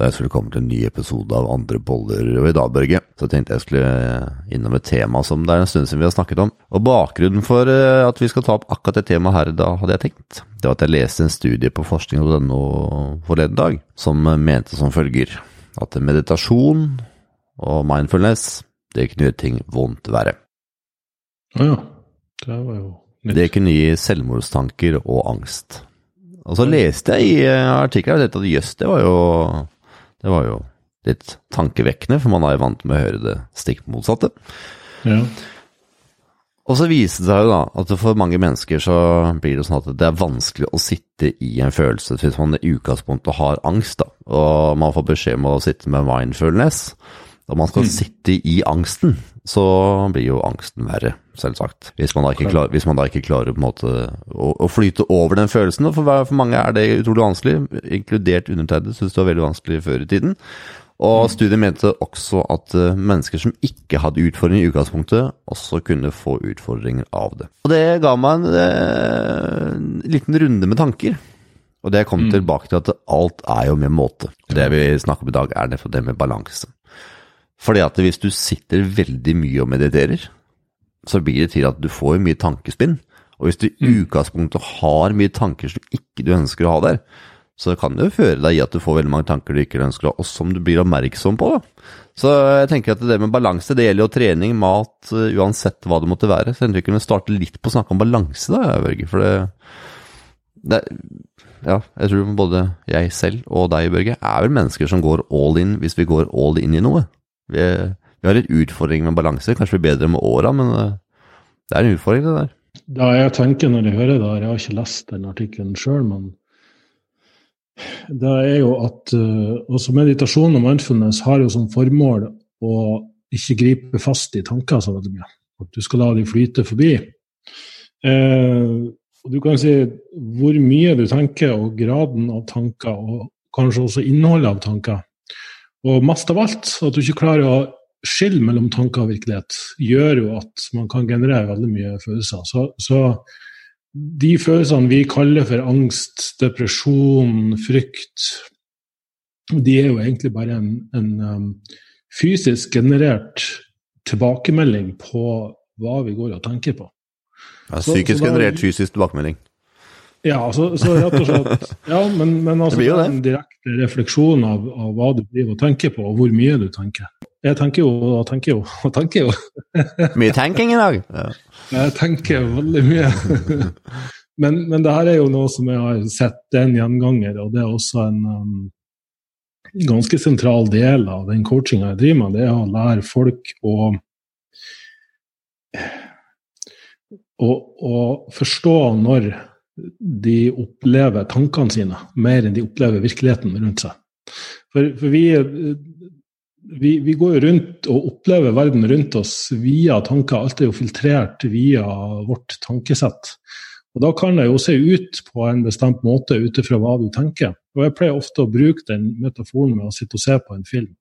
da jeg skulle komme til en ny episode av Andre boller. Og i dag, Børge, så tenkte jeg skulle innom et tema som det er en stund siden vi har snakket om. Og bakgrunnen for eh, at vi skal ta opp akkurat det temaet her, da hadde jeg tenkt, det var at jeg leste en studie på forskning.no forleden dag, som mente som følger at meditasjon og mindfulness, det kunne gjøre ting vondt verre. Å ja. Det var jo nytt. Det kunne gi selvmordstanker og angst. Og så leste jeg i eh, artikkelen at jøss, det var jo det var jo litt tankevekkende, for man er jo vant med å høre det stikk motsatte. Ja. Og så viste det seg jo da at for mange mennesker så blir det sånn at det er vanskelig å sitte i en følelse hvis man i utgangspunktet har angst, da. Og man får beskjed om å sitte med mindfulness. Og man skal sitte i angsten, så blir jo angsten verre, selvsagt. Hvis man da ikke, klar, man da ikke klarer måte å, å flyte over den følelsen. og For, for mange er det utrolig vanskelig, inkludert undertegnede, syns det var veldig vanskelig før i tiden. Og studien mente også at eh, mennesker som ikke hadde utfordringer i utgangspunktet, også kunne få utfordringer av det. Og det ga meg en, eh, en liten runde med tanker. Og det jeg kom tilbake til at alt er jo med måte. Det vi snakker om i dag, er det med balanse. Fordi at hvis du sitter veldig mye og mediterer, så blir det til at du får mye tankespinn. Og hvis du i utgangspunktet har mye tanker som ikke du ønsker å ha der, så kan det jo føre deg i at du får veldig mange tanker du ikke ønsker å ha, og som du blir oppmerksom på. Da. Så jeg tenker at det med balanse, det gjelder jo trening, mat, uh, uansett hva det måtte være. Så jeg tenker vi starte litt på å snakke om balanse, da, Børge. For det, det Ja, jeg tror både jeg selv og deg, Børge, er vel mennesker som går all in hvis vi går all in i noe. Vi, vi har litt utfordringer med balanse, kanskje blir bedre med åra, men uh, det er en utfordring, det der. Ja, jeg tenker når jeg hører det, her, jeg har ikke lest den artikkelen sjøl, men det er jo at uh, også meditasjon og mindfulness har jo som formål å ikke gripe fast i tanker så veldig mye. At du skal la de flyte forbi. Eh, og du kan si hvor mye du tenker, og graden av tanker, og kanskje også innholdet av tanker. Og mest av alt, at du ikke klarer å skille mellom tanker og virkelighet, gjør jo at man kan generere veldig mye følelser. Så, så de følelsene vi kaller for angst, depresjon, frykt, de er jo egentlig bare en, en um, fysisk generert tilbakemelding på hva vi går og tenker på. Ja, psykisk så da- generert fysisk tilbakemelding. Ja, så, så rett og slett Ja, men, men altså, Det det en direkte refleksjon av, av hva du driver og tenker på, og hvor mye du tenker. Jeg tenker jo og tenker jo og tenker jo. Mye tenking i dag. Ja. Jeg tenker veldig mye. men, men det her er jo noe som jeg har sett, det er en gjenganger, og det er også en um, ganske sentral del av den coachinga jeg driver med. Det er å lære folk å, å forstå når de opplever tankene sine, mer enn de opplever virkeligheten rundt seg. For, for vi, vi, vi går jo rundt og opplever verden rundt oss via tanker. Alt er jo filtrert via vårt tankesett. Og Da kan det jo se ut på en bestemt måte ut ifra hva du tenker. Og Jeg pleier ofte å bruke den metaforen med å sitte og se på en film.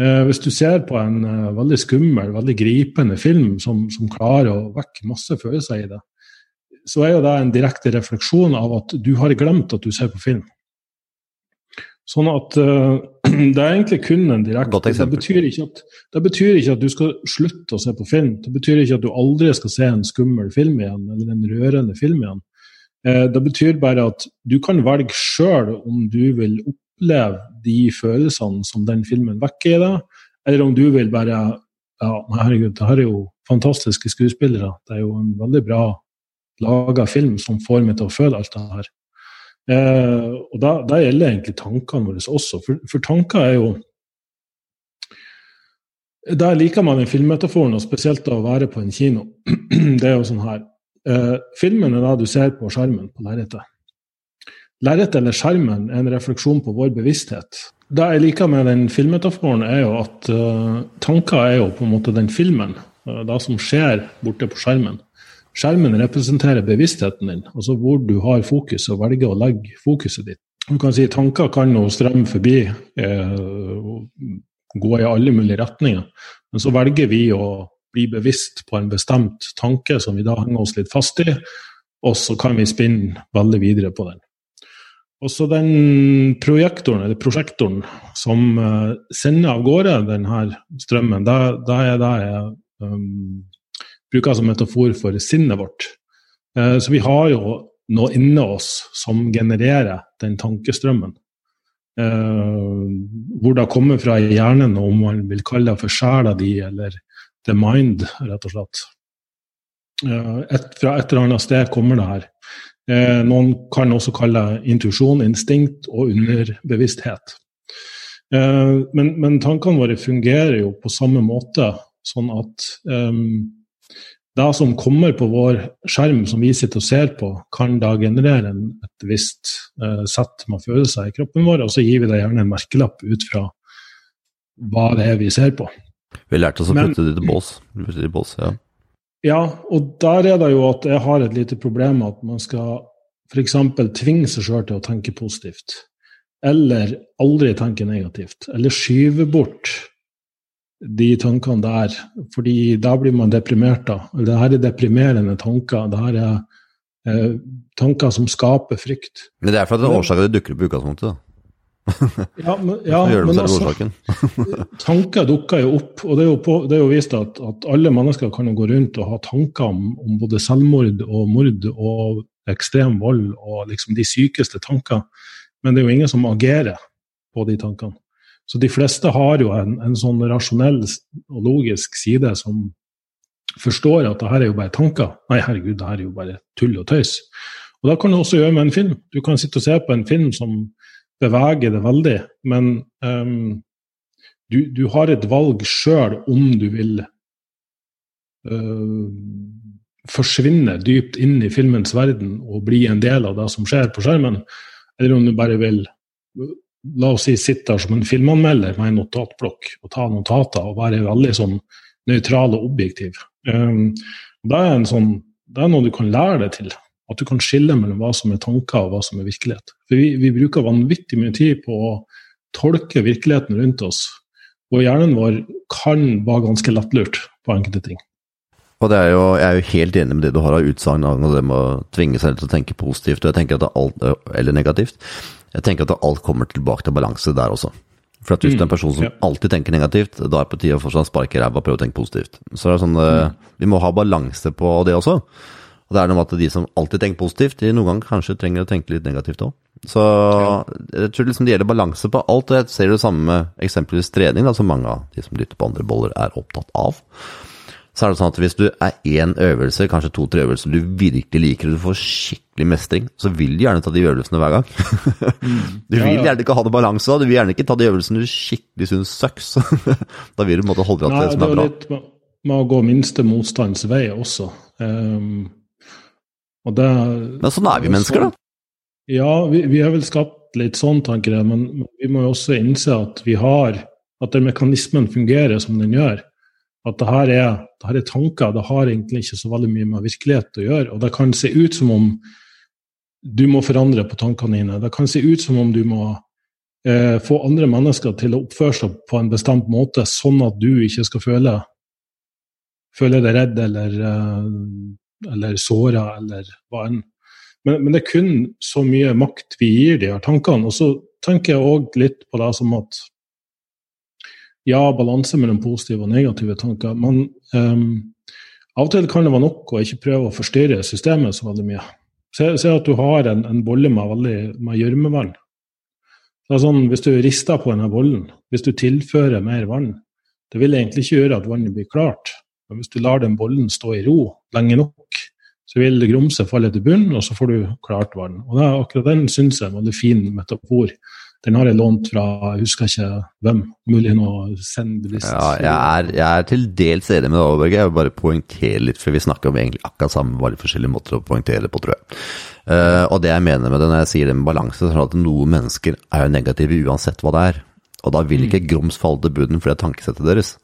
Eh, hvis du ser på en eh, veldig skummel, veldig gripende film som, som klarer å vekke masse følelser i det, så er jo det en direkte refleksjon av at du har glemt at du ser på film. Sånn at uh, det er egentlig kun en direkte det betyr, ikke at, det betyr ikke at du skal slutte å se på film. Det betyr ikke at du aldri skal se en skummel film igjen, eller en rørende film igjen. Uh, Det betyr bare at du kan velge sjøl om du vil oppleve de følelsene som den filmen vekker i deg, eller om du vil bare Ja, herregud, det her er jo fantastiske skuespillere. Det er jo en veldig bra laga film som får meg til å føle alt det her. Eh, og da, da gjelder egentlig tankene våre også, for, for tanker er jo Der liker man den filmmetaforen, og spesielt å være på en kino, det er jo sånn her eh, Filmen er det du ser på skjermen på lerretet. Lerretet eller skjermen er en refleksjon på vår bevissthet. Det jeg liker med den filmmetaforen, er jo at uh, tanker er jo på en måte den filmen. Uh, det som skjer borte på skjermen. Skjermen representerer bevisstheten din, altså hvor du har fokus og velger å legge fokuset ditt. Du kan si Tanker kan nå strømme forbi, eh, gå i alle mulige retninger. Men så velger vi å bli bevisst på en bestemt tanke som vi da henger oss litt fast i, og så kan vi spinne veldig videre på den. Og så den projektoren, eller prosjektoren, som uh, sender av gårde denne strømmen, da er det jeg um, bruker som metafor for sinnet vårt. Uh, så vi har jo noe inni oss som genererer den tankestrømmen. Uh, hvor det kommer fra i hjernen, om man vil kalle det for sjela di eller the mind, rett og slett. Et, fra et eller annet sted kommer det her. Eh, noen kan også kalle det intuisjon, instinkt og underbevissthet. Eh, men, men, tankene våre fungerer jo på samme måte, sånn at eh, det som kommer på vår skjerm som vi sitter og ser på, kan da generere en, et visst eh, sett med følelser i kroppen vår, og så gir vi det gjerne en merkelapp ut fra hva det er vi ser på. Vi lærte oss å putte det i bås. bås ja. Ja, og der er det jo at jeg har et lite problem med at man skal f.eks. tvinge seg sjøl til å tenke positivt. Eller aldri tenke negativt. Eller skyve bort de tankene der. fordi da blir man deprimert. da. Det her er deprimerende tanker. Det her er eh, tanker som skaper frykt. Men det er for at det er årsaker det dukker opp i utgangspunktet? da ja, men, ja, men altså, tanker dukker jo opp. Og det er jo, på, det er jo vist at, at, alle mennesker kan jo gå rundt og ha tanker om, om, både selvmord og mord og ekstrem vold og liksom de sykeste tanker. Men det er jo ingen som agerer på de tankene. Så de fleste har jo en, en sånn rasjonell og logisk side som forstår at det her er jo bare tanker. Nei, herregud, det her er jo bare tull og tøys. Og da kan du også gjøre med en film. Du kan sitte og se på en film som beveger det veldig. Men um, du, du, har et valg sjøl om du vil uh, forsvinne dypt inn i filmens verden og bli en del av det som skjer på skjermen, eller om du bare vil la oss si sitte der som en filmanmelder med en notatblokk og ta notater og være veldig sånn nøytral og objektiv. Um, det, er sånn, det er noe du kan lære deg til. At du kan skille mellom hva som er tanker og hva som er virkelighet. For vi, vi bruker vanvittig mye tid på å tolke virkeligheten rundt oss, og hjernen vår kan være ganske lettlurt på enkelte ting. Og er jo, Jeg er jo helt enig med det du har av utsagn om det med å tvinge seg til å tenke positivt eller negativt. Jeg tenker at alt kommer tilbake til balanse der også. For at Hvis du er en person som alltid tenker negativt, da er det på tide å fortsatt sparke ræva og prøve å tenke positivt. Så det er sånn, mm. Vi må ha balanse på det også. Og det er noe med at de som alltid tenker positivt, de noen ganger kanskje trenger å tenke litt negativt òg. Så jeg tror liksom det gjelder balanse på alt, og jeg ser det samme med eksempelvis trening, da, som mange av de som lytter på andre boller, er opptatt av. Så er det sånn at hvis du er én øvelse, kanskje to-tre øvelser du virkelig liker, og du får skikkelig mestring, så vil du gjerne ta de øvelsene hver gang. du vil gjerne ikke ha det balanse, da. Du vil gjerne ikke ta de øvelsene du skikkelig syns sucks. da vil du på en måte holde deg til det som er bra. Det er Litt med å gå minste motstands vei også. Um, og det, men sånn er vi mennesker, da? Ja, vi, vi har vel skapt litt sånn, tanker jeg. Men, men vi må jo også innse at vi har At den mekanismen fungerer som den gjør. At det her, er, det her er tanker. Det har egentlig ikke så veldig mye med virkelighet å gjøre. Og det kan se ut som om du må forandre på tankene dine. Det kan se ut som om du må eh, få andre mennesker til å oppføre seg på en bestemt måte, sånn at du ikke skal føle, føle deg redd eller eh, eller såra eller hva enn. Men, men, det er kun så mye makt vi gir de her tankene. Og så tenker jeg òg litt på det som at ja, balanse mellom positive og negative tanker. Men um, av og til kan det være nok å ikke prøve å forstyrre systemet så veldig mye. Se, se at du har en, en bolle med, gjørmevann. Sånn, hvis du rister på denne bollen, hvis du tilfører mer vann, det vil egentlig ikke gjøre at vannet blir klart. Men hvis du lar den bollen stå i ro lenge nok, så vil grumset falle til bunnen, og så får du klart vann. Og det, Akkurat den syns jeg er en veldig fin metafor. Den har jeg lånt fra jeg husker ikke hvem. Mulig noe sendbilist. Ja, jeg er, jeg er, til dels enig med deg, Aaberge. Jeg vil bare poengtere litt, for vi snakker om egentlig akkurat samme, bare forskjellige måter å poengtere på, tror jeg. Uh, og det jeg mener med det når jeg sier det med balanse, er at noen mennesker er jo negative uansett hva det er. Og da vil ikke mm. grums falle til bunnen, for det er tankesettet deres.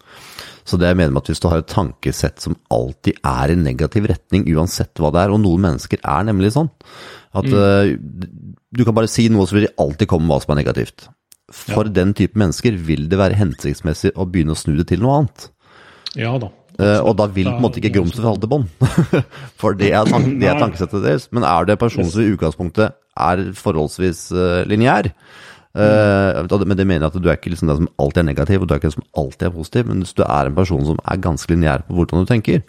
Så det jeg mener med at hvis du har et tankesett som alltid er i negativ retning, uansett hva det er, og noen mennesker er nemlig sånn, at mm. uh, du kan bare si noe, så vil de alltid komme med hva som er negativt. For ja. den type mennesker vil det være hensiktsmessig å begynne å snu det til noe annet. Ja da. Eh, og da vil på en måte ikke grumset falle til bånn. For det er, tank, det er tankesettet deres. Men er det en person som i utgangspunktet er forholdsvis uh, lineær, uh, men det mener jeg at du er ikke liksom den som alltid er negativ, og du er ikke den som alltid er positiv, men hvis du er en person som er ganske lineær på hvordan du tenker,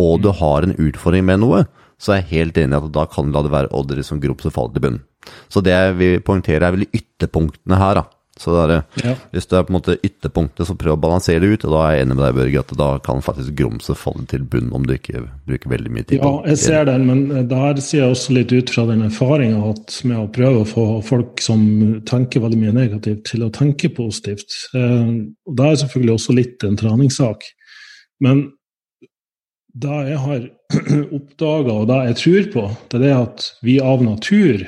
og du har en utfordring med noe, så er jeg helt enig i at da kan du la det være oddere som grop som faller til bunnen. Så det jeg vil poengtere, er vel ytterpunktene her, da. Så det er, ja. Hvis du er på en måte ytterpunktet, så prøv å balansere det ut. Og da er jeg enig med deg, Børge, at da kan faktisk grumset falle til bunn om du ikke bruker veldig mye tid. Ja, jeg ser den, men der sier jeg også litt ut fra den erfaringa med å prøve å få folk som tenker veldig mye negativt, til å tenke positivt. Eh, og Da er selvfølgelig også litt en treningssak. Men det jeg har oppdaga, og det jeg tror på, det er det at vi av natur,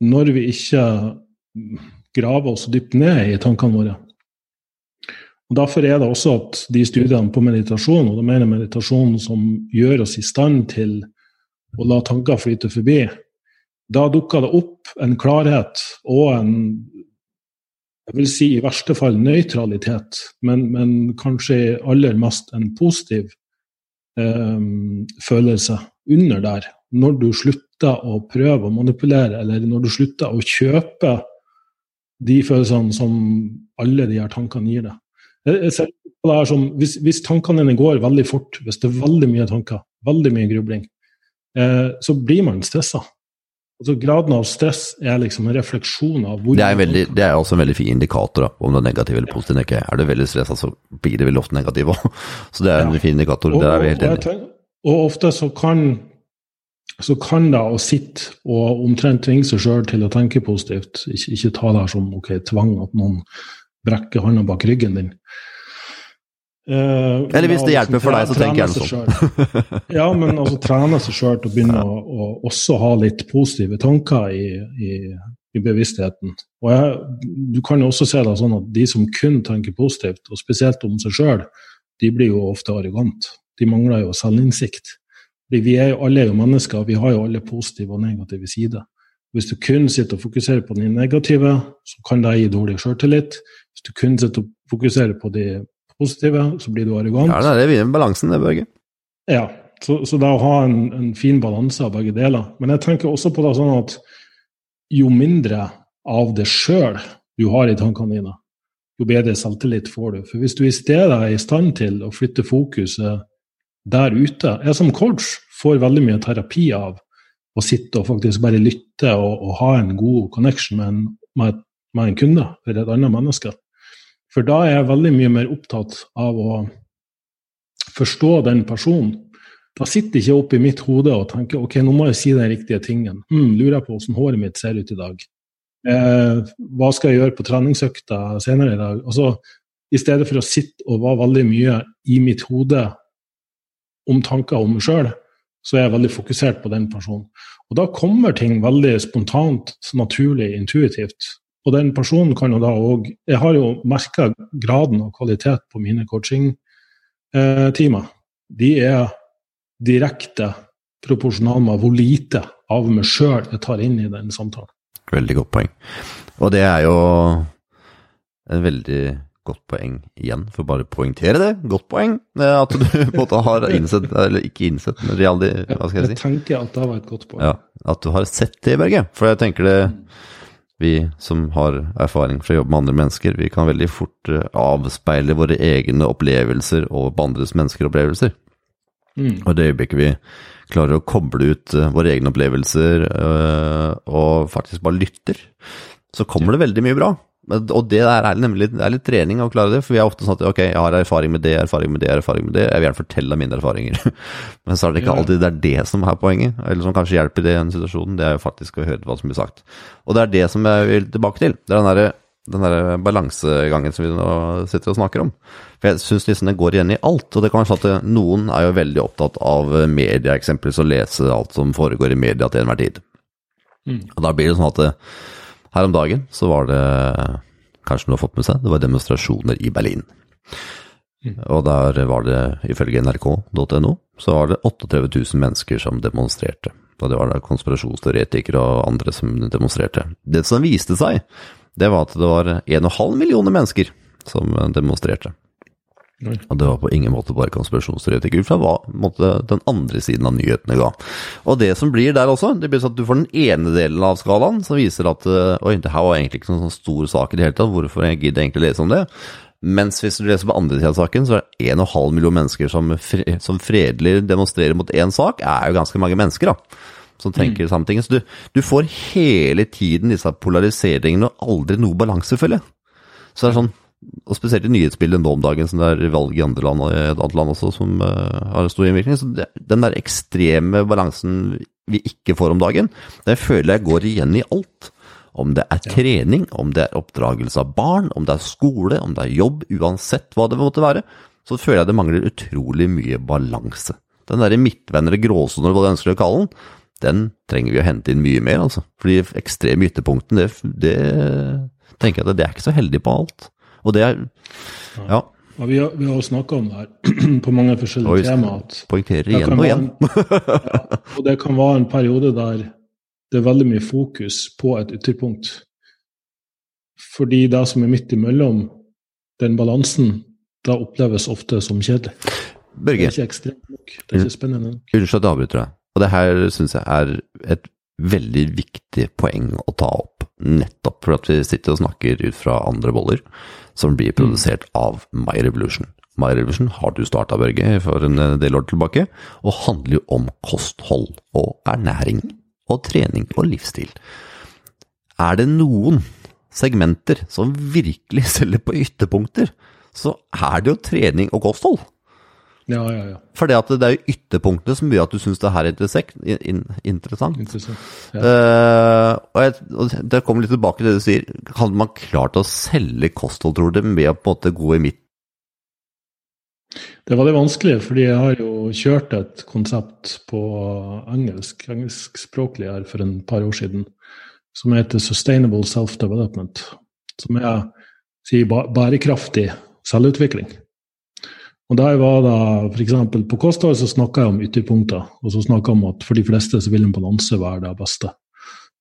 når vi ikke grave oss dypt ned i tankene våre. Og Derfor er det også at de studiene på meditasjon, og da mener meditasjon som gjør oss i stand til å la tanker flyte forbi, da dukker det opp en klarhet og en jeg vil si i verste fall nøytralitet, men, men kanskje aller mest en positiv eh, følelse under der. Når du slutter å prøve å manipulere, eller når du slutter å kjøpe de følelsene som alle de her tankene gir deg. Jeg ser på det her som, hvis, hvis, tankene dine går veldig fort, hvis det er veldig mye tanker, veldig mye grubling, eh, så blir man stressa. Altså, graden av stress er liksom en refleksjon av hvor Det er, veldig, det er også en veldig fin indikator da, om det er negativ eller positiv. Ikke. Er det veldig stressa, så blir det veldig ofte negativ òg. Så det er en fin indikator. Og, det er vi helt enig i. Og ofte så kan så kan det å sitte og omtrent tvinge seg sjøl til å tenke positivt, ikke, ikke ta det som ok, tvang at noen brekker hånda bak ryggen din. Eh, Eller hvis det hjelper for deg, så tenker jeg det sånn. ja, men altså trene seg sjøl til å begynne å, å, også ha litt positive tanker i, i, i bevisstheten. Og jeg, Du kan jo også se det sånn at de som kun tenker positivt, og spesielt om seg sjøl, de blir jo ofte arrogante. De mangler jo selvinnsikt. Vi er jo alle jo mennesker, vi har jo alle positive og negative sider. Hvis du kun sitter og fokuserer på de negative, så kan det gi dårlig sjøltillit. Hvis du kun sitter og fokuserer på de positive, så blir du arrogant. Ja, det er balansen, det, Børge. Ja, så, så det å ha en, en fin balanse av begge deler. Men jeg tenker også på det sånn at jo mindre av det sjøl du har i tankene dine, jo bedre selvtillit får du. For hvis du i stedet er i stand til å flytte fokuset der ute. Jeg som coach får veldig mye terapi av å sitte og faktisk bare lytte og, og ha en god connection med en, med, med en kunde eller et annet menneske. For da er jeg veldig mye mer opptatt av å forstå den personen. Da sitter jeg ikke oppe i mitt hode og tenker ok, nå må jeg si den riktige tingen. Hmm, lurer jeg på hvordan håret mitt ser ut i dag. Eh, hva skal jeg gjøre på treningsøkta senere i dag? Altså, I stedet for å sitte og være veldig mye i mitt hode om tanker om meg sjøl, så er jeg veldig fokusert på den personen. Og da kommer ting veldig spontant, naturlig, intuitivt. Og den personen kan jo da òg Jeg har jo merka graden og kvalitet på mine coaching-timer. De er direkte proporsjonale med hvor lite av meg sjøl jeg tar inn i den samtalen. Veldig godt poeng. Og det er jo en veldig godt poeng igjen, for bare poengtere det. Godt poeng. At du på en måte har innsett, eller ikke innsett, men realdi, hva skal jeg si? Jeg tenker at det var et godt poeng. Ja, At du har sett det, Berge. For jeg tenker det Vi som har erfaring fra å jobbe med andre mennesker, vi kan veldig fort eh, avspeile våre egne opplevelser over på andres menneskeropplevelser. Mm. Og det øyeblikket vi klarer å koble ut uh, våre egne opplevelser og faktisk bare lytter, så kommer det veldig mye bra. Og det er nemlig det er litt trening å klare det, for vi er ofte sånn at ok, jeg har erfaring med det, erfaring med det, erfaring med det, jeg vil gjerne fortelle mine erfaringer. Men så er det ikke alltid det er det som er poenget, eller som kanskje hjelper i den situasjonen, det er jo faktisk å høre hva som blir sagt. Og det er det som jeg vil tilbake til. Det er den derre den der balansegangen som vi nå sitter og snakker om. For jeg syns liksom det går igjen i alt. Og det kan være sånn at noen er jo veldig opptatt av media, eksempelvis, å lese alt som foregår i media til enhver tid. Mm. Og da blir det sånn at her om dagen så var det, kanskje noe har fått med seg, det var demonstrasjoner i Berlin. Mm. Og der var det, ifølge nrk.no, så var det 38 000 mennesker som demonstrerte. Og det var da konspirasjonsteoretikere og andre som demonstrerte. Det som viste seg, det var at det var 1,5 millioner mennesker som demonstrerte. Og det var på ingen måte bare konspirasjonsteoretikk ut fra hva måte, den andre siden av nyhetene ga. Og det som blir der også, det blir sånn at du får den ene delen av skalaen som viser at eh, oi, det her var egentlig ikke noen sånn stor sak i det hele tatt, hvorfor jeg gidder egentlig lese om det? Mens hvis du leser på andre siden av saken, så er det 1,5 million mennesker som, som fredelig demonstrerer mot én sak, er jo ganske mange mennesker, da. Som tenker mm. samme ting. Så du, du, får hele tiden disse polariseringene og aldri noe balanse, jeg. Så det er sånn, og spesielt i nyhetsbildet nå om dagen, som det er valg i andre land annet land også, som uh, har en stor innvirkning. Så det, den der ekstreme balansen vi ikke får om dagen, det føler jeg går igjen i alt. Om det er trening, om det er oppdragelse av barn, om det er skole, om det er jobb, uansett hva det måtte være, så føler jeg det mangler utrolig mye balanse. Den derre midtveien eller gråsonen, hva du ønsker å kalle den, den trenger vi å hente inn mye mer, altså. Fordi ekstreme ytterpunktene, det, det tenker jeg at det er ikke så heldig på alt. Og det er Ja. ja vi har, vi har snakka om det her på mange forskjellige temaer. Poengterer igjen og igjen. ja, og det kan være en periode der det er veldig mye fokus på et ytterpunkt. Fordi det som er midt imellom, den balansen, da oppleves ofte som kjedelig. Børge. Det er ikke ekstremt nok. Det er ikke spennende nok. Unnskyld at jeg avbryter deg. Og det her syns jeg er et veldig viktig poeng å ta opp. Nettopp for at vi sitter og snakker ut fra andre boller som blir produsert av My Revolution. My Revolution har du starta, Børge, for en del år tilbake, og handler jo om kosthold og ernæring og trening og livsstil. Er det noen segmenter som virkelig selger på ytterpunkter, så er det jo trening og kosthold. Ja, ja, ja. For det, det er jo ytterpunktene som gjør at du syns det her er interessant. interessant. Ja. Uh, og, jeg, og, det kommer litt tilbake til det du sier. Hadde man klart å selge kosthold, tror du, med å på en måte gå i midten? det var veldig vanskelig, fordi jeg har jo kjørt et konsept på engelsk, engelskspråklig her for en par år siden, som heter Sustainable Self-Development. Som er sier bærekraftig selvutvikling. Og der var da f.eks. på kosthold så snakka jeg om ytterpunkter, og så snakka jeg om at for de fleste så vil en balanse være det beste.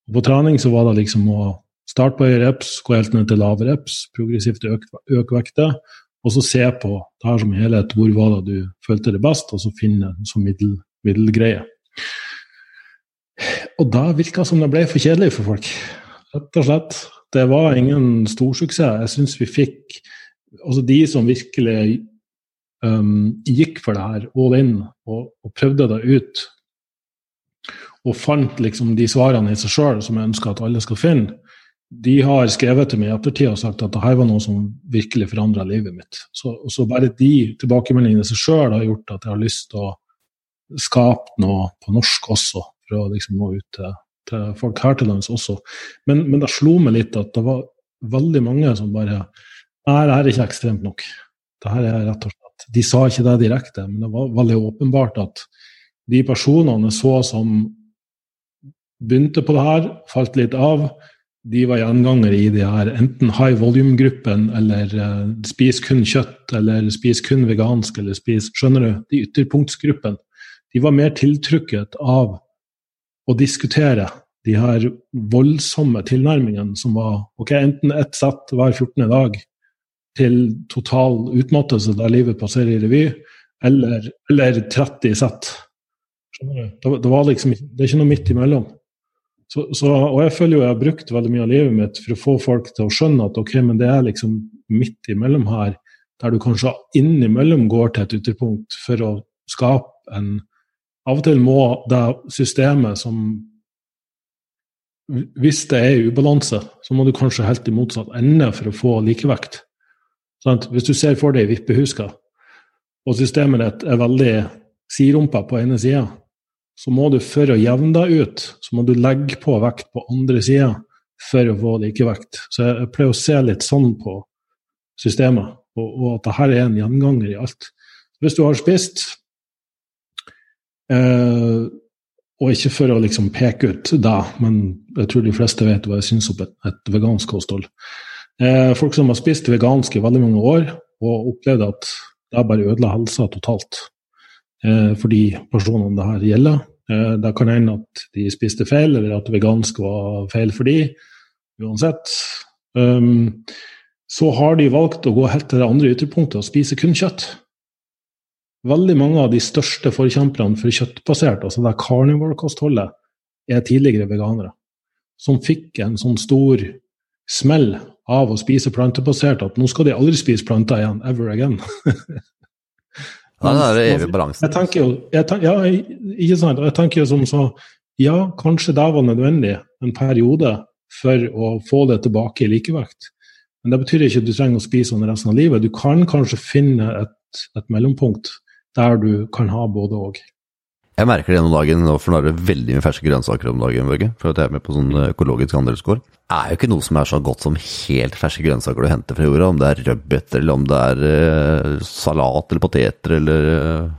Og på trening så var det liksom å starte på høye reps, gå helt ned til lave reps, progressivt øke, øke vekta, og så se på det her som helhet, hvor var det du følte det best, og så finne en sånn middel, middelgreie. Og da virka som det ble for kjedelig for folk, rett og slett. Det var ingen storsuksess. Jeg syns vi fikk Altså de som virkelig um, gikk for det her all in og, og prøvde det ut, og fant liksom de svarene i seg sjøl som jeg ønsker at alle skal finne, de har skrevet til meg i ettertid og sagt at det her var noe som virkelig forandra livet mitt. Så, så, bare de tilbakemeldingene seg sjøl har gjort at jeg har lyst til å skape noe på norsk også, for å liksom nå ut til, til folk her til lands også. Men, men, det slo meg litt at det var veldig mange som bare Nei, det her er ikke ekstremt nok. Det her er rett og De sa ikke det direkte, men det var veldig åpenbart at de personene så som begynte på det her, falt litt av, de var gjengangere i de her enten high volume-gruppen eller uh, spis kun kjøtt eller spis kun vegansk eller spis Skjønner du? De ytterpunktsgruppen. De var mer tiltrukket av å diskutere de her voldsomme tilnærmingene som var ok, enten ett sett hver 14. dag til total utmattelse der livet passerer i revy, eller, eller 30 sett. Skjønner du? Det, det, var liksom, det er ikke noe midt imellom. Så, så, og jeg føler jo jeg har brukt veldig mye av livet mitt for å få folk til å skjønne at ok, men det er liksom midt imellom her, der du kanskje innimellom går til et ytterpunkt for å skape en Av og til må det systemet som Hvis det er ubalanse, så må du kanskje helt i motsatt ende for å få likevekt. Sånn hvis du ser for deg vippehuska, og systemet ditt er veldig siderumpa på ene sida, så må du for å jevne deg ut, så må du legge på vekt på andre sida for å få likevekt. Så jeg, pleier å se litt sånn på systemet, og, og at dette er en gjenganger i alt. Hvis du har spist, eh, og ikke for å liksom peke ut deg, men jeg tror de fleste vet hva jeg syns om et, et vegansk kosthold. Eh, folk som har spist vegansk i veldig mange år, og opplevd at det bare ødela helsa totalt eh, for de personene det her gjelder. Eh, det kan hende at de spiste feil, eller at vegansk var feil for de, uansett. Um, så har de valgt å gå helt til det andre ytterpunktet og spise kun kjøtt. Veldig mange av de største forkjemperne for kjøttbasert, altså det carnivore-kostholdet, er tidligere veganere. Som fikk en sånn stor smell av å spise plantebasert at nå skal de aldri spise planter igjen, ever again. ja, det er evig balanse. Jeg tenker jo, jeg tenker, ja, ikke sant, jeg tenker jo som så Ja, kanskje det var nødvendig en periode for å få det tilbake i likevekt. Men det betyr ikke at du trenger å spise sånn resten av livet. Du kan kanskje finne et, et mellompunkt der du kan ha både og. Jeg merker det gjennom dagen, nå for nå er det veldig mye ferske grønnsaker om dagen, Børge. For at jeg er med på sånn økologisk handelsgård. Det er jo ikke noe som er så godt som helt ferske grønnsaker du henter fra jorda. Om det er rødbeter, eller om det er uh, salat eller poteter, eller uh,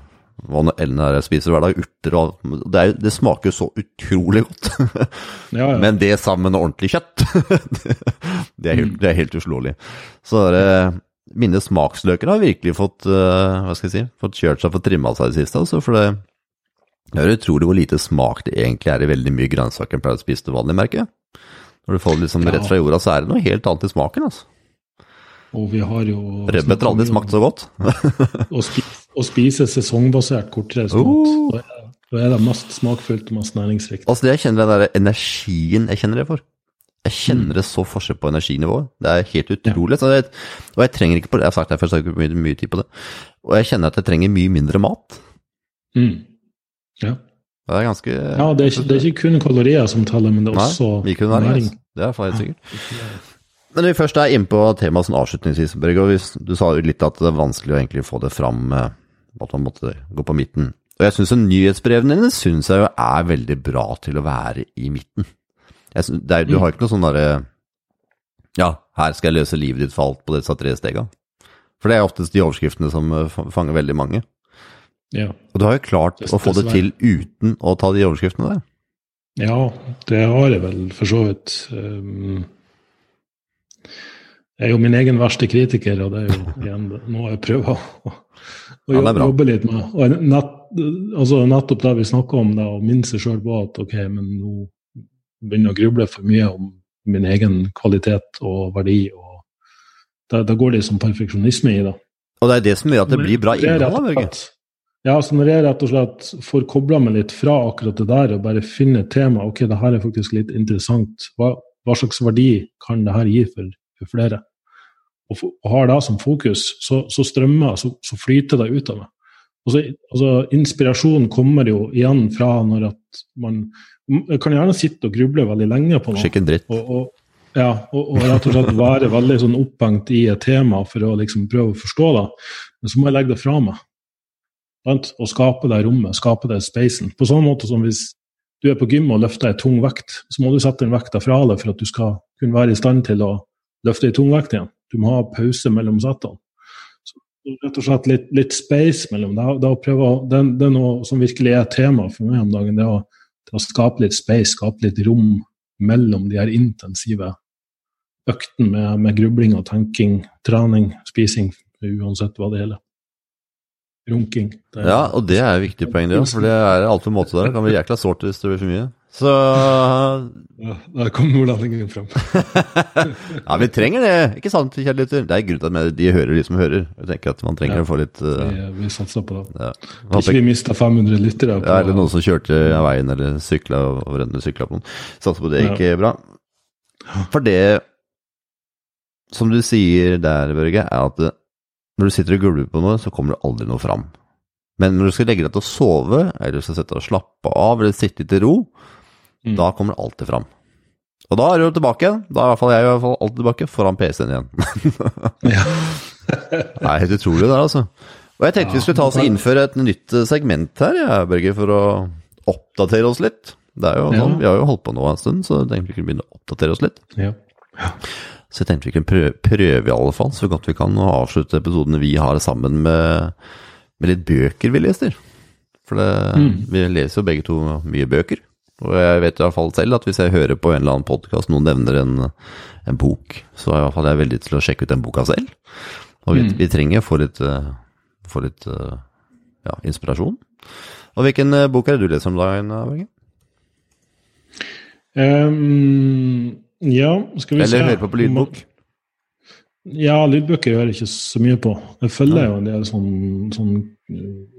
hva nå enn er jeg spiser hver dag. Urter og det, er, det smaker jo så utrolig godt. ja, ja. Men det sammen med ordentlig kjøtt, det, er helt, det, er helt, uslåelig. Så det mine smaksløker har virkelig fått, hva skal jeg si, fått kjørt seg, fått trimma seg i det siste. Altså, for det det er utrolig hvor lite smak det egentlig er i veldig mye grønnsaker en pleier å spise til vanlig, merker jeg. Når du får det liksom rett fra jorda, så er det noe helt annet i smaken, altså. Og vi har jo Rødbeter har aldri smakt så godt. å, spise, å, spise, sesongbasert kortreist mat. Uh. Da er det mest smakfullt og mest næringsrikt. Altså det jeg kjenner den der energien jeg kjenner det for. Jeg kjenner det så forskjell på energinivået. Det er helt utrolig. Ja. Jeg, og jeg trenger ikke på det, jeg har sagt det før, så jeg har ikke mye, mye tid på det. Og jeg kjenner at jeg trenger mye mindre mat. Mm. Ja. Det er ganske Ja, det er, ikke, det er ikke kun kalorier som teller, men det er også Nei, næring. Altså. Det er helt sikkert. Men når vi først er innpå temaet sånn avslutningsvis, Børge, og du sa jo litt at det er vanskelig å egentlig få det fram, eh, at man måtte gå på midten. Og jeg syns nyhetsbrevene dine synes jeg jo er veldig bra til å være i midten. Synes, er, du har ikke noe sånn derre Ja, her skal jeg løse livet ditt for alt på disse tre stega. For det er oftest de overskriftene som eh, fanger veldig mange. Ja. Og du har jo klart å få det til uten å ta de overskriftene der. Ja, det har jeg vel for så vidt. Um, jeg er jo min egen verste kritiker, og det er jo igjen noe jeg prøver å, å ja, jobbe litt med. Og nett, altså nettopp det vi snakker om, det, å minne seg sjøl på at ok, men nå begynner jeg å gruble for mye om min egen kvalitet og verdi. og Da, da går det som perfeksjonisme i det. Og det er det som gjør at det blir bra innhold? Børge? Ja, så når jeg rett og slett får kobla meg litt fra akkurat det der og bare finner tema, ok, det her er faktisk litt interessant, hva, hva slags verdi kan det her gi for, for flere? Og, og, har det som fokus, så, så strømmer så, så flyter det ut av meg. Altså, altså, inspirasjonen kommer jo igjen fra når at man Jeg kan gjerne sitte og gruble veldig lenge på noe. Skikken dritt. Og, og, ja, og, og, rett og slett være veldig sånn opphengt i et tema for å liksom prøve å forstå det. Men så må jeg legge det fra meg. Og skape det rommet, skape det spacen. På sånn måte som hvis du er på gym og løfter ei tung vekt, så må du sette den vekta fra deg for at du skal kunne være i stand til å løfte ei tung vekt igjen. Du må ha pause mellom settene. Rett og slett litt, litt space mellom det, det, prøve, det, det, er noe som virkelig er tema for meg om dagen. Det å, det å skape litt space, skape litt rom mellom de her intensive øktene med, med grubling og tenking, trening, spising, uansett hva det gjelder runking. ja, og det er et viktig poeng, det. For det er alltid måte der. Det kan bli jækla sårt hvis det blir for mye. Så ja, Der kom nordlendingen fram. ja, vi trenger det, ikke sant, kjære lytter? Det er grunnen til at de hører de som hører. Jeg tenker at man trenger ja, å få litt uh... Vi, vi satser på det. Ja. Ikke vi mista 500 lyttere. På, ja, eller noen som kjørte av veien eller sykla over en noen. Satser på det gikk ja. bra. For det som du sier der, Børge, er at når du sitter og gulver på noe, så kommer det aldri noe fram. Men når du skal legge deg til å sove, eller du skal sette deg og slappe av, eller sitte til ro, mm. da kommer det alltid fram. Og da er du tilbake igjen. Da er i hvert fall jeg i hvert fall alltid tilbake, foran PC-en igjen. det er helt utrolig det, altså. Og jeg tenkte ja, vi skulle ta oss og innføre et nytt segment her, ja, Børge, for å oppdatere oss litt. Det er jo sånn, Vi har jo holdt på nå en stund, så jeg tenkte vi kunne begynne å oppdatere oss litt. Ja. Så jeg tenkte vi kunne prøve, prøve, i alle fall, så godt vi kan, å avslutte episodene vi har sammen med, med litt bøker vi leser. For det, mm. vi leser jo begge to mye bøker. Og jeg vet i hvert fall selv at hvis jeg hører på en eller annen podkast noen nevner en, en, bok, så er i hvert fall jeg veldig til å sjekke ut den boka selv. Og vi, mm. vi trenger å få litt, få litt ja, inspirasjon. Og hvilken bok er det du leser om dagen, Børge? Um, ja, skal vi Eller høre på på lydbok? Ja, lydbøker hører jeg ikke så mye på. Jeg følger jo en del sånn, sånn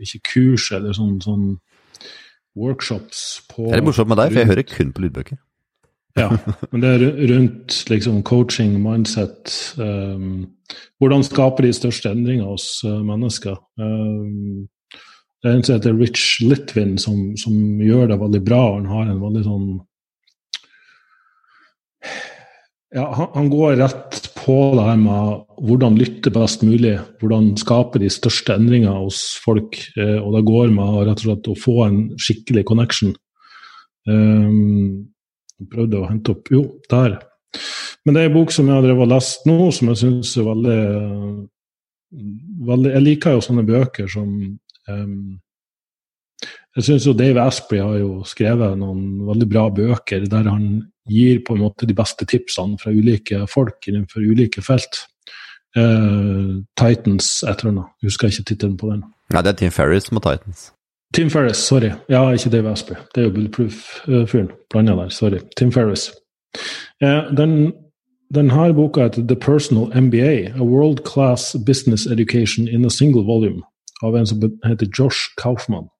ikke kurs eller sånn, sånn workshops på Det er morsomt med deg, for jeg hører kun på lydbøker. Ja, men det er rundt liksom coaching, mindset um, Hvordan skape de største endringer hos uh, mennesker. Um, det er en som heter Rich Litvin, som, som, gjør det veldig bra. Han har en veldig sånn ja, han, går rett på det her med hvordan lytte best mulig, hvordan skape de største endringer hos folk. Eh, og det går med rett og slett å få en skikkelig connection. Um, prøvde å hente opp Jo, der. Men det er en bok som jeg har lest nå, som jeg syns er veldig, veldig Jeg liker jo sånne bøker som um, Jeg syns Dave Asprey har jo skrevet noen veldig bra bøker der han gir på en måte de beste tipsene fra ulike folk innenfor ulike felt. Uh, Titans et eller annet. Husker ikke tittelen på den. Nei, det er Tim Ferris med Titans. Tim Ferris, sorry. Ja, ikke Dave Asprey. Det er jo Bulletproof-fyren. Blanda der, sorry. Tim Ferris. Uh, den, denne boka heter The Personal MBA, A World Class Business Education in a Single Volume, av en som heter Josh Kaufman.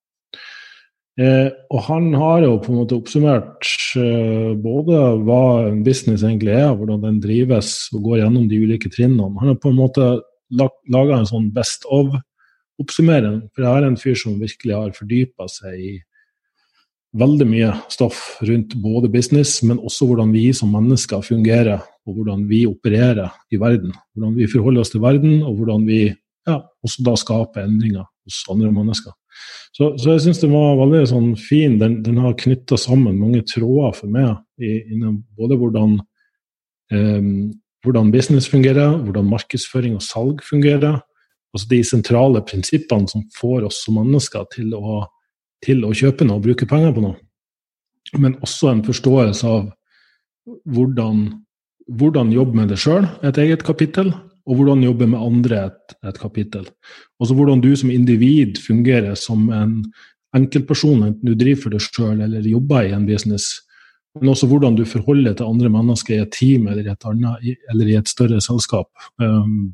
Eh, og han har jo på en måte oppsummert eh, både hva en business egentlig er, hvordan den drives, og går gjennom de ulike trinnene. Han har på en måte laga en sånn best of-oppsummering. For jeg er en fyr som virkelig har fordypa seg i veldig mye stoff rundt både business, men også hvordan vi som mennesker fungerer, og hvordan vi opererer i verden. Hvordan vi forholder oss til verden, og hvordan vi ja, også da skaper endringer hos andre mennesker. Så, så jeg syns den var veldig sånn fin. Den, den har knytta sammen mange tråder for meg i, innen både hvordan, eh, hvordan business fungerer, hvordan markedsføring og salg fungerer. Altså de sentrale prinsippene som får oss som mennesker til å, til å kjøpe noe og bruke penger på noe. Men også en forståelse av hvordan, hvordan jobbe med det sjøl, et eget kapittel, og hvordan jobbe med andre et, et kapittel. Også hvordan du som individ fungerer som en enkeltperson, enten du driver for deg sjøl eller jobber i en business. Men også hvordan du forholder deg til andre mennesker i et team eller i et, annet, eller i et større selskap. Um,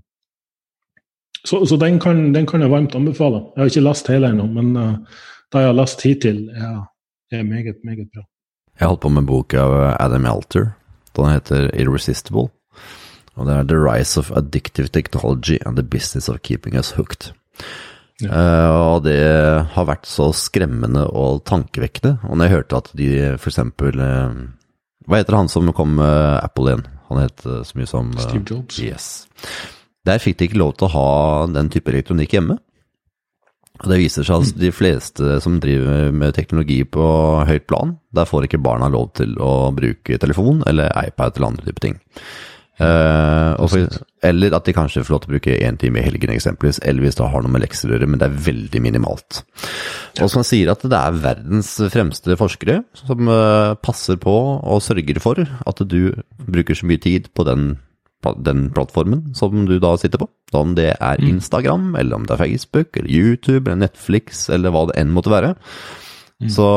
så, så den, kan, den, kan, jeg varmt anbefale. Jeg har ikke lest hele ennå, men uh, det jeg har lest hittil, er, er meget, meget bra. Jeg holdt på med en av Adam Alter. Den heter 'Irresistible'. Og det er The Rise of Addictive Technology and the Business of Keeping Us Hooked. Ja. Uh, og det har vært så skremmende og tankevekkende. Og når jeg hørte at de f.eks. Uh, eh, hva heter han som kom med Apple igjen? Han het uh, så mye som uh, Steve Jobs. Yes. Der fikk de ikke lov til å ha den type elektronikk hjemme. Og det viser seg at de fleste som driver med teknologi på høyt plan, der får ikke barna lov til å bruke telefon eller iPad eller andre typer ting. Uh, for, eller at de kanskje får lov til å bruke én time i helgen, eksempelvis. Eller hvis det har noe med lekser å gjøre, men det er veldig minimalt. Og som sier at det er verdens fremste forskere som uh, passer på og sørger for at du bruker så mye tid på den, den plattformen som du da sitter på. Om det er mm. Instagram, eller om det er Facebook, eller YouTube, eller Netflix, eller hva det enn måtte være. Mm. Så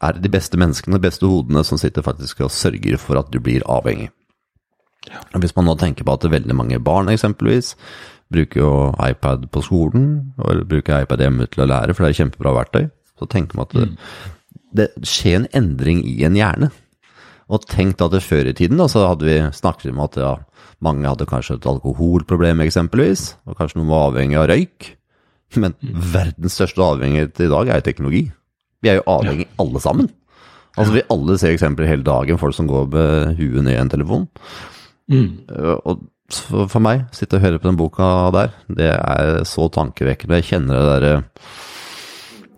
er det de beste menneskene, de beste hodene, som sitter faktisk og sørger for at du blir avhengig. Ja. Hvis man nå tenker på at veldig mange barn eksempelvis bruker jo iPad på skolen, eller bruker iPad hjemme til å lære, for det er kjempebra verktøy, så tenker man at det, mm. det skjer en endring i en hjerne. Og tenk at det før i tiden da, så hadde vi snakket om at ja, mange hadde kanskje et alkoholproblem eksempelvis, og kanskje noen var avhengig av røyk. Men mm. verdens største avhengighet i dag er jo teknologi. Vi er jo avhengig ja. alle sammen. Altså Vi alle ser eksempler hele dagen, folk som går med huet ned i en telefon. Mm. Eh, og for meg, sitte og høre på den boka der, det er så tankevekkende. Jeg kjenner det derre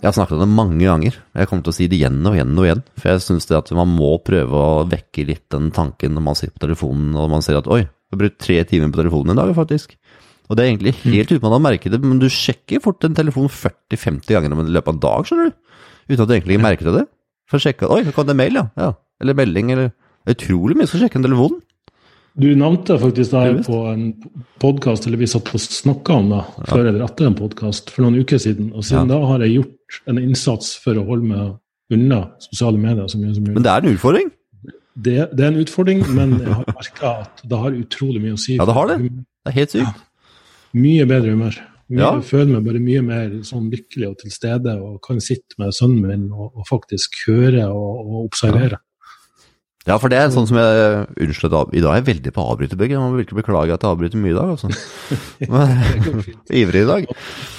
Jeg har snakket om det mange ganger. Jeg kommer til å si det igjen og igjen og igjen. For jeg syns at man må prøve å vekke litt den tanken når man sitter på telefonen og man ser at oi, du har brukt tre timer på telefonen i dag, faktisk. Og det er egentlig mm. helt uten at man merker det, men du sjekker fort en telefon 40-50 ganger i løpet av en dag, skjønner du. Uten at du egentlig merker det. For å sjekke Oi, kom det mail, ja. ja. Eller melding, eller Utrolig mye skal sjekke en telefon. Du nevnte faktisk det på en podkast, eller vi satt og snakka om det ja. før eller etter en podkast for noen uker siden. Og siden ja. da har jeg gjort en innsats for å holde meg unna sosiale medier så mye som mulig. Men det er en utfordring? det, det, er en utfordring, men jeg har merka at det har utrolig mye å si. Ja, det har det. Det er helt sykt. Ja. Mye bedre humør. Mye, ja. Jeg føler meg bare mye mer sånn lykkelig og til stede og kan sitte med sønnen min og, og faktisk høre og, og observere. Ja. For det er sånn som jeg Unnskyld, I dag er jeg veldig på avbryterbygget. Jeg må virkelig beklage at jeg avbryter mye i dag. altså. Ivrig i dag.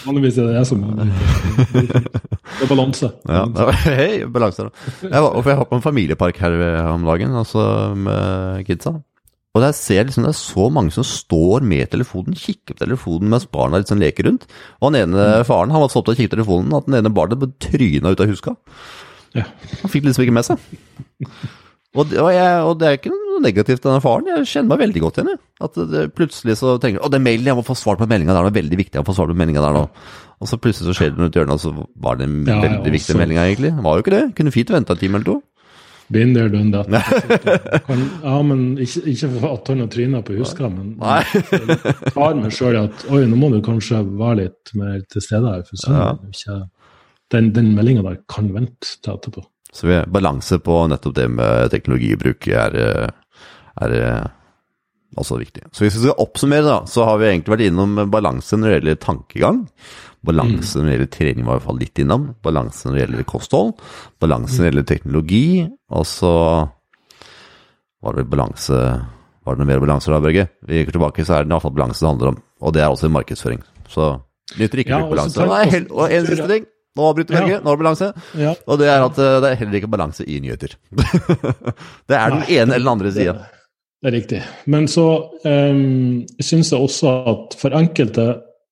Vanligvis er det jeg som Det er balanse. Ja, Hei, balanse. Jeg var, jeg var på en familiepark her om dagen altså med kidsa. Og der ser jeg liksom, det er så mange som står med telefonen, kikker på telefonen mens barna liksom leker rundt. Og han ene faren han var så opptatt av å kikke på telefonen at den ene barnet tryna ut av huska. Ja. Han fikk liksom ikke med seg. Og og, jeg, og det, er ikke noe negativt denne faren, jeg kjenner meg veldig godt igjen. At det, plutselig så tenker du Å, den mailen, jeg må få svar på meldinga der, det er veldig viktig å få svar på meldinga der nå. Og så plutselig så skjer det noe i hjørnet, og så var det en ja, veldig viktig melding egentlig. Var jo ikke det. Kunne fint venta en time eller to. Been there, done that. Kan, ja, men ikke, ikke for at han har tryna på huska, men jeg tar meg sjøl at oi, nå må du kanskje være litt mer til stede her, for sønnen ja. Den, den meldinga der kan vente til etterpå. Så vi, balanse på nettopp det med teknologibruk er, er også viktig. Så hvis vi skal oppsummere, da, så har vi egentlig vært innom balanse når det gjelder tankegang. Balanse når det gjelder trening, var i hvert fall litt innom. Balanse når det gjelder kosthold. Balanse når det gjelder teknologi. Og så var det balanse Var det noe mer balanse da, Børge? Vi gikk tilbake, så er det i hvert fall balanse det handler om. Og det er også markedsføring. Så nytter ikke ja, balanse. Og en siste ting. Nå avbryter Børge, ja. nå er det balanse. Ja. Og det er at eh, det er heller ikke balanse i nyheter. det er den Nei, ene eller den andre sida. Det er riktig. Men så um, syns jeg også at for enkelte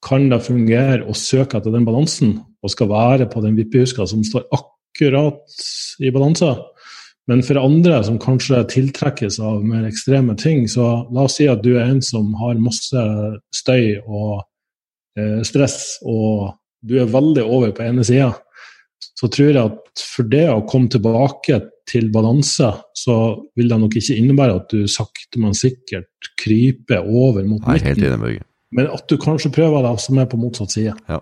kan det fungere å søke etter den balansen, og skal være på den vippehuska som står akkurat i balanse. Men for andre som kanskje tiltrekkes av mer ekstreme ting, så la oss si at du er en som har masse støy og eh, stress og du er veldig over på ene sida, så tror jeg at for det å komme tilbake til balanse, så vil det nok ikke innebære at du sakte, men sikkert kryper over mot midten. Men at du kanskje prøver deg som er på motsatt side. Ja.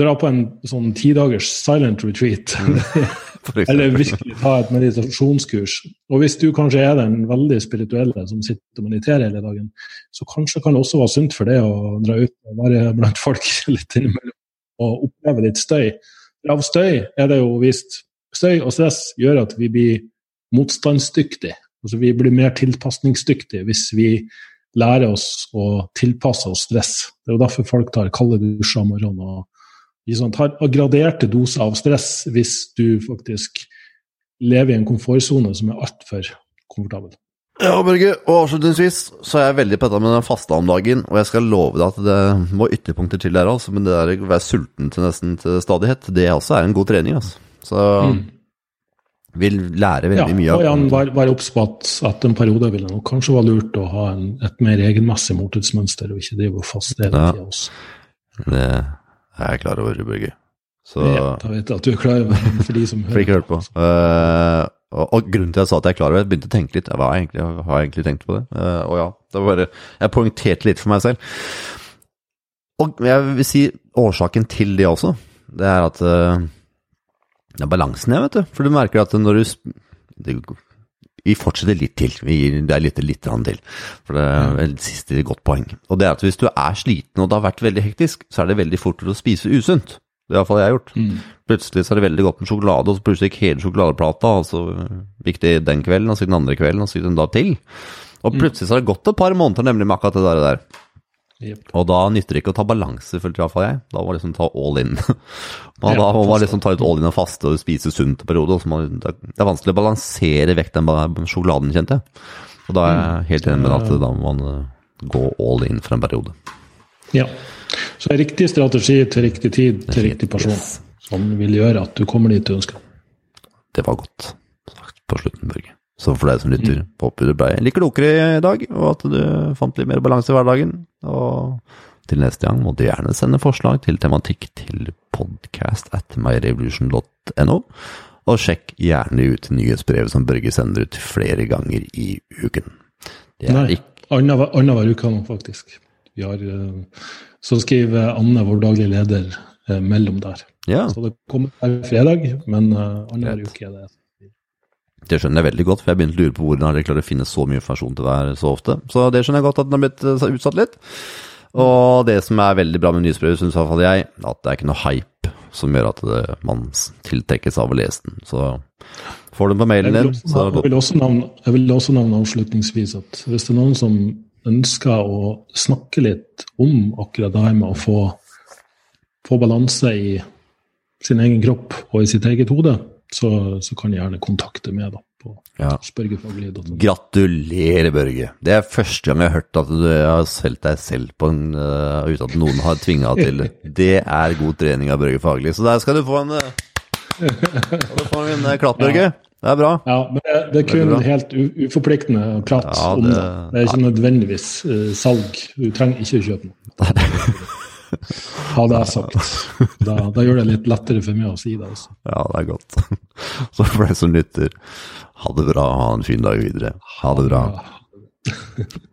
Dra på en sånn tidagers silent retreat. Mm. Eller virkelig ta et meditasjonskurs. Og hvis du kanskje er den veldig spirituelle som sitter og mediterer hele dagen, så kanskje kan det også være sunt for deg å dra ut og være blant folk litt innimellom og oppleve litt støy. Av støy er det jo vist Støy og stress gjør at vi blir motstandsdyktige. Altså vi blir mer tilpasningsdyktige hvis vi lærer oss å tilpasse oss stress. Det er jo derfor folk tar kalde dusjer om morgenen og liksom, tar graderte doser av stress hvis du faktisk lever i en komfortsone som er altfor komfortabel. Ja, Børge, og avslutningsvis så er jeg veldig på dette med den faste om dagen, og jeg skal love deg at det må ytterpunkter til der, altså, men det der å være sulten til nesten til stadighet, det også er en god trening, altså. Så mm. vil lære veldig ja, mye av Ja, og vær obs på at etter en periode vil det nok kanskje være lurt å ha en, et mer egenmessig måltidsmønster, og ikke drive og faste hele tida også. Det er jeg klar over, Børge. Så, ja, da vet jeg at du er klar over for de som hører. Ikke på. Uh, og, og, grunnen til at jeg sa at jeg er klar over det, jeg begynte å tenke litt. Jeg, egentlig, jeg har egentlig tenkt på det. Uh, og ja, det var bare, jeg poengterte litt for meg selv. Og jeg vil si årsaken til det også, det er at uh, det er balansen jeg, vet du. For du merker at når du det, Vi fortsetter litt til. Vi gir deg litt, litt til. For det er et siste godt poeng. Og det er at hvis du er sliten og det har vært veldig hektisk, så er det veldig fort å spise usunt. Det har iallfall jeg gjort. Mm. Plutselig så er det veldig godt med sjokolade, og så plutselig gikk hele sjokoladeplata, og så gikk det den kvelden, og så den andre kvelden, og så gikk en dag til. Og mm. plutselig så har det gått et par måneder nemlig med akkurat det der. der. Yep. Og da nytter det ikke å ta balanse, følte iallfall jeg. Da må man liksom ta all in. og da må man liksom ta ut all in og faste og spise sunt en periode. Man, det er vanskelig å balansere vekk den sjokoladen, kjente jeg. Og da er jeg mm. helt enig med at da må man eh, gå all in for en periode. Ja. Så riktig strategi til riktig tid til riktig person, som vil gjøre at du kommer dit du ønsker. Det var godt sagt på slutten, Børge. Så for deg som lytter, mm. håper du ble litt klokere i dag, og at du fant litt mer balanse i hverdagen. Og til neste gang må du gjerne sende forslag til tematikk til podcast at myrevolution.no. Og sjekk gjerne ut nyhetsbrevet som Børge sender ut flere ganger i uken. Nei, annenhver uke nå, faktisk. Vi har uh, så skriver Anne, vår daglige leder, eh, mellom der. Ja. Så det kommer hver fredag, men uh, annenhver uke er det. Det skjønner jeg veldig godt, for jeg begynte å lure på hvordan har de klarer å finne så mye informasjon til hver så ofte. Så det skjønner jeg godt at den har blitt eh, utsatt litt. Og det som er veldig bra med nyhetsbrevet, syns iallfall jeg, at det er ikke noe hype som gjør at det, man tiltrekkes av å lese den. Så får du den på mailen din, jeg vil også nevne avslutningsvis at hvis det er noen som ønsker å snakke litt om akkurat det her med å få, få balanse i sin egen kropp og i sitt eget hode, så, så kan jeg gjerne kontakte meg da, på Ja. spørgefaglig.no. Gratulerer, Børge. Det er første gang jeg har hørt at du har solgt deg selv på en, uh, uten at noen har tvinga til det. Det er god trening av Børge Faglig. Så der skal du få en, uh, du en uh, klapp, Børge. Det er bra. Ja, men det, det er kun det er helt uforpliktende prat Ja, om det- det. Det er ikke nødvendigvis uh, salg. Du trenger ikke å kjøpe noe. Ha det sagt. Da, da gjør det litt lettere for meg å si det. Også. Ja, det er godt. Så for deg som lytter, ha det bra, ha en fin dag videre. Ha det bra.